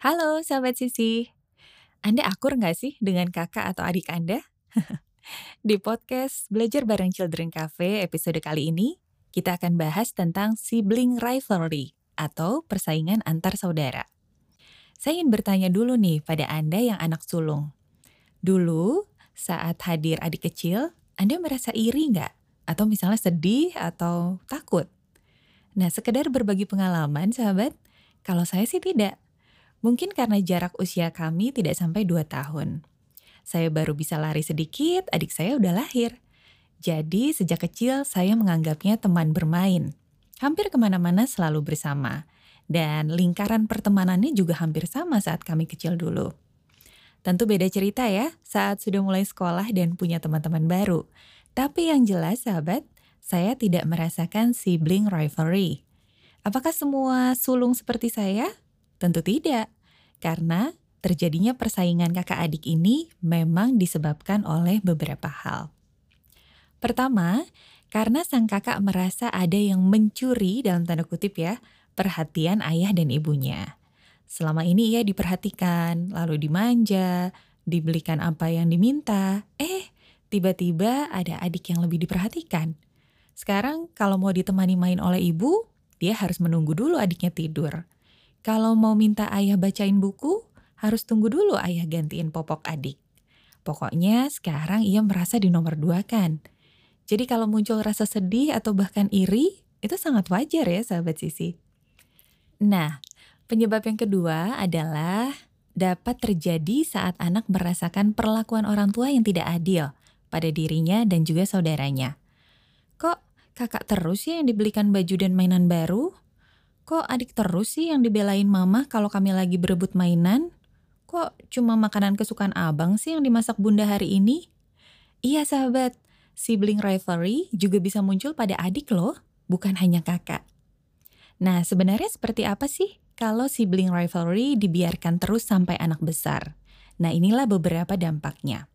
Halo sahabat Sisi, Anda akur nggak sih dengan kakak atau adik Anda? Di podcast Belajar Bareng Children Cafe episode kali ini, kita akan bahas tentang sibling rivalry atau persaingan antar saudara. Saya ingin bertanya dulu nih pada Anda yang anak sulung. Dulu, saat hadir adik kecil, Anda merasa iri nggak? Atau misalnya sedih atau takut? Nah, sekedar berbagi pengalaman, sahabat, kalau saya sih tidak. Mungkin karena jarak usia kami tidak sampai 2 tahun. Saya baru bisa lari sedikit, adik saya udah lahir. Jadi sejak kecil saya menganggapnya teman bermain. Hampir ke mana-mana selalu bersama. Dan lingkaran pertemanannya juga hampir sama saat kami kecil dulu. Tentu beda cerita ya saat sudah mulai sekolah dan punya teman-teman baru. Tapi yang jelas sahabat, saya tidak merasakan sibling rivalry. Apakah semua sulung seperti saya? Tentu tidak, karena terjadinya persaingan kakak adik ini memang disebabkan oleh beberapa hal. Pertama, karena sang kakak merasa ada yang mencuri dalam tanda kutip ya, perhatian ayah dan ibunya. Selama ini ia diperhatikan, lalu dimanja, dibelikan apa yang diminta. Eh, tiba-tiba ada adik yang lebih diperhatikan. Sekarang kalau mau ditemani main oleh ibu, dia harus menunggu dulu adiknya tidur. Kalau mau minta ayah bacain buku, harus tunggu dulu ayah gantiin popok adik. Pokoknya sekarang ia merasa di nomor dua kan. Jadi kalau muncul rasa sedih atau bahkan iri, itu sangat wajar ya sahabat sisi. Nah, penyebab yang kedua adalah dapat terjadi saat anak merasakan perlakuan orang tua yang tidak adil pada dirinya dan juga saudaranya. Kok kakak terus ya yang dibelikan baju dan mainan baru? Kok adik terus sih yang dibelain mama kalau kami lagi berebut mainan? Kok cuma makanan kesukaan abang sih yang dimasak bunda hari ini? Iya sahabat, sibling rivalry juga bisa muncul pada adik loh, bukan hanya kakak. Nah sebenarnya seperti apa sih kalau sibling rivalry dibiarkan terus sampai anak besar? Nah inilah beberapa dampaknya.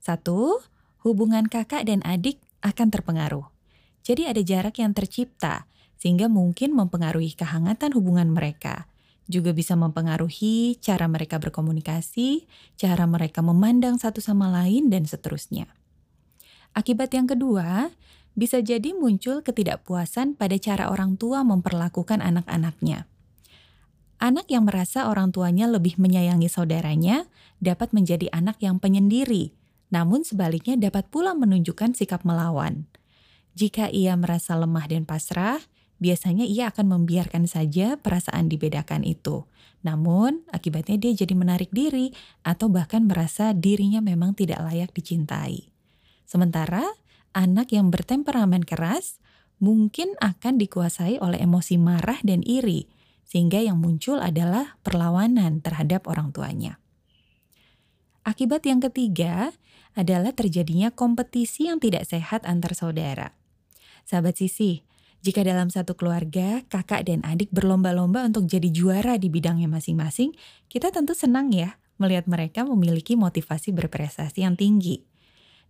Satu, hubungan kakak dan adik akan terpengaruh. Jadi ada jarak yang tercipta sehingga mungkin mempengaruhi kehangatan hubungan mereka. Juga bisa mempengaruhi cara mereka berkomunikasi, cara mereka memandang satu sama lain, dan seterusnya. Akibat yang kedua, bisa jadi muncul ketidakpuasan pada cara orang tua memperlakukan anak-anaknya. Anak yang merasa orang tuanya lebih menyayangi saudaranya dapat menjadi anak yang penyendiri, namun sebaliknya dapat pula menunjukkan sikap melawan. Jika ia merasa lemah dan pasrah, biasanya ia akan membiarkan saja perasaan dibedakan itu. Namun, akibatnya dia jadi menarik diri atau bahkan merasa dirinya memang tidak layak dicintai. Sementara, anak yang bertemperamen keras mungkin akan dikuasai oleh emosi marah dan iri, sehingga yang muncul adalah perlawanan terhadap orang tuanya. Akibat yang ketiga adalah terjadinya kompetisi yang tidak sehat antar saudara. Sahabat sisi, jika dalam satu keluarga, kakak dan adik berlomba-lomba untuk jadi juara di bidangnya masing-masing, kita tentu senang ya melihat mereka memiliki motivasi berprestasi yang tinggi.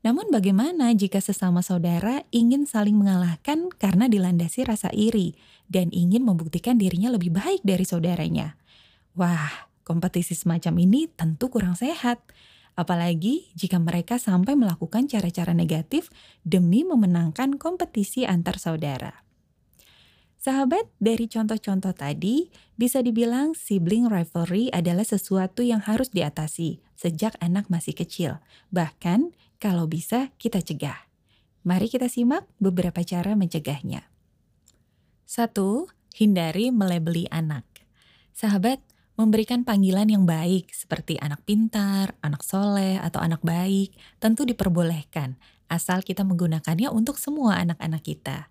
Namun bagaimana jika sesama saudara ingin saling mengalahkan karena dilandasi rasa iri dan ingin membuktikan dirinya lebih baik dari saudaranya? Wah, kompetisi semacam ini tentu kurang sehat. Apalagi jika mereka sampai melakukan cara-cara negatif demi memenangkan kompetisi antar saudara. Sahabat, dari contoh-contoh tadi, bisa dibilang sibling rivalry adalah sesuatu yang harus diatasi sejak anak masih kecil. Bahkan, kalau bisa kita cegah. Mari kita simak beberapa cara mencegahnya. Satu, Hindari melebeli anak. Sahabat, memberikan panggilan yang baik seperti anak pintar, anak soleh, atau anak baik tentu diperbolehkan asal kita menggunakannya untuk semua anak-anak kita.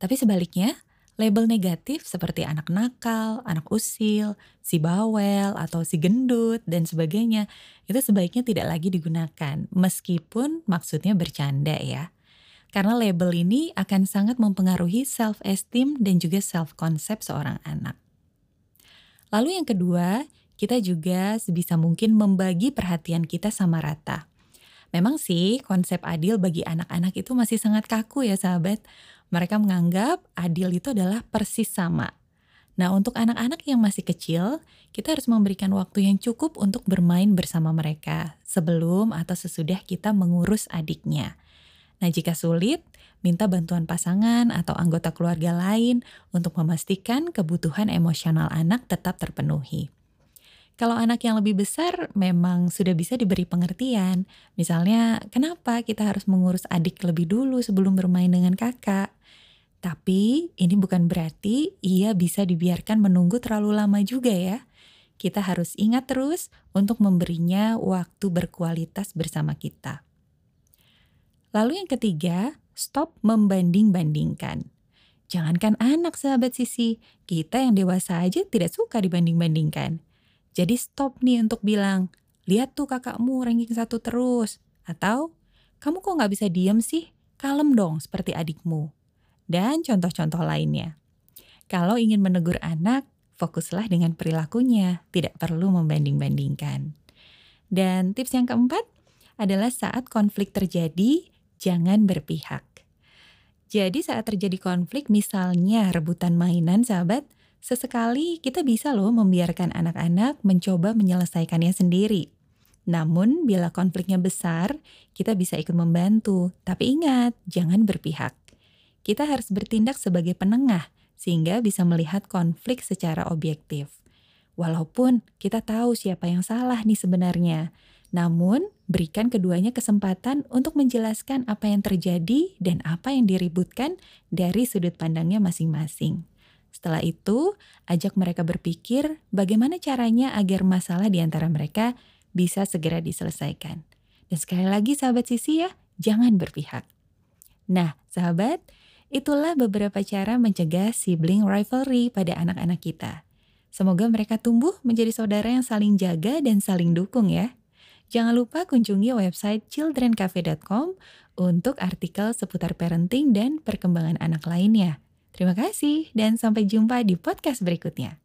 Tapi sebaliknya, Label negatif seperti anak nakal, anak usil, si bawel, atau si gendut, dan sebagainya, itu sebaiknya tidak lagi digunakan, meskipun maksudnya bercanda ya. Karena label ini akan sangat mempengaruhi self-esteem dan juga self-concept seorang anak. Lalu yang kedua, kita juga sebisa mungkin membagi perhatian kita sama rata. Memang sih konsep adil bagi anak-anak itu masih sangat kaku ya sahabat. Mereka menganggap adil itu adalah persis sama. Nah, untuk anak-anak yang masih kecil, kita harus memberikan waktu yang cukup untuk bermain bersama mereka sebelum atau sesudah kita mengurus adiknya. Nah, jika sulit, minta bantuan pasangan atau anggota keluarga lain untuk memastikan kebutuhan emosional anak tetap terpenuhi. Kalau anak yang lebih besar memang sudah bisa diberi pengertian. Misalnya, kenapa kita harus mengurus adik lebih dulu sebelum bermain dengan kakak? Tapi ini bukan berarti ia bisa dibiarkan menunggu terlalu lama juga ya. Kita harus ingat terus untuk memberinya waktu berkualitas bersama kita. Lalu yang ketiga, stop membanding-bandingkan. Jangankan anak sahabat sisi, kita yang dewasa aja tidak suka dibanding-bandingkan. Jadi stop nih untuk bilang, lihat tuh kakakmu ranking satu terus. Atau, kamu kok nggak bisa diem sih? Kalem dong seperti adikmu. Dan contoh-contoh lainnya. Kalau ingin menegur anak, fokuslah dengan perilakunya, tidak perlu membanding-bandingkan. Dan tips yang keempat adalah saat konflik terjadi, jangan berpihak. Jadi saat terjadi konflik misalnya rebutan mainan sahabat, Sesekali kita bisa loh membiarkan anak-anak mencoba menyelesaikannya sendiri. Namun bila konfliknya besar, kita bisa ikut membantu. Tapi ingat, jangan berpihak. Kita harus bertindak sebagai penengah sehingga bisa melihat konflik secara objektif. Walaupun kita tahu siapa yang salah nih sebenarnya, namun berikan keduanya kesempatan untuk menjelaskan apa yang terjadi dan apa yang diributkan dari sudut pandangnya masing-masing. Setelah itu, ajak mereka berpikir bagaimana caranya agar masalah di antara mereka bisa segera diselesaikan. Dan sekali lagi sahabat sisi ya, jangan berpihak. Nah, sahabat, itulah beberapa cara mencegah sibling rivalry pada anak-anak kita. Semoga mereka tumbuh menjadi saudara yang saling jaga dan saling dukung ya. Jangan lupa kunjungi website childrencafe.com untuk artikel seputar parenting dan perkembangan anak lainnya. Terima kasih dan sampai jumpa di podcast berikutnya.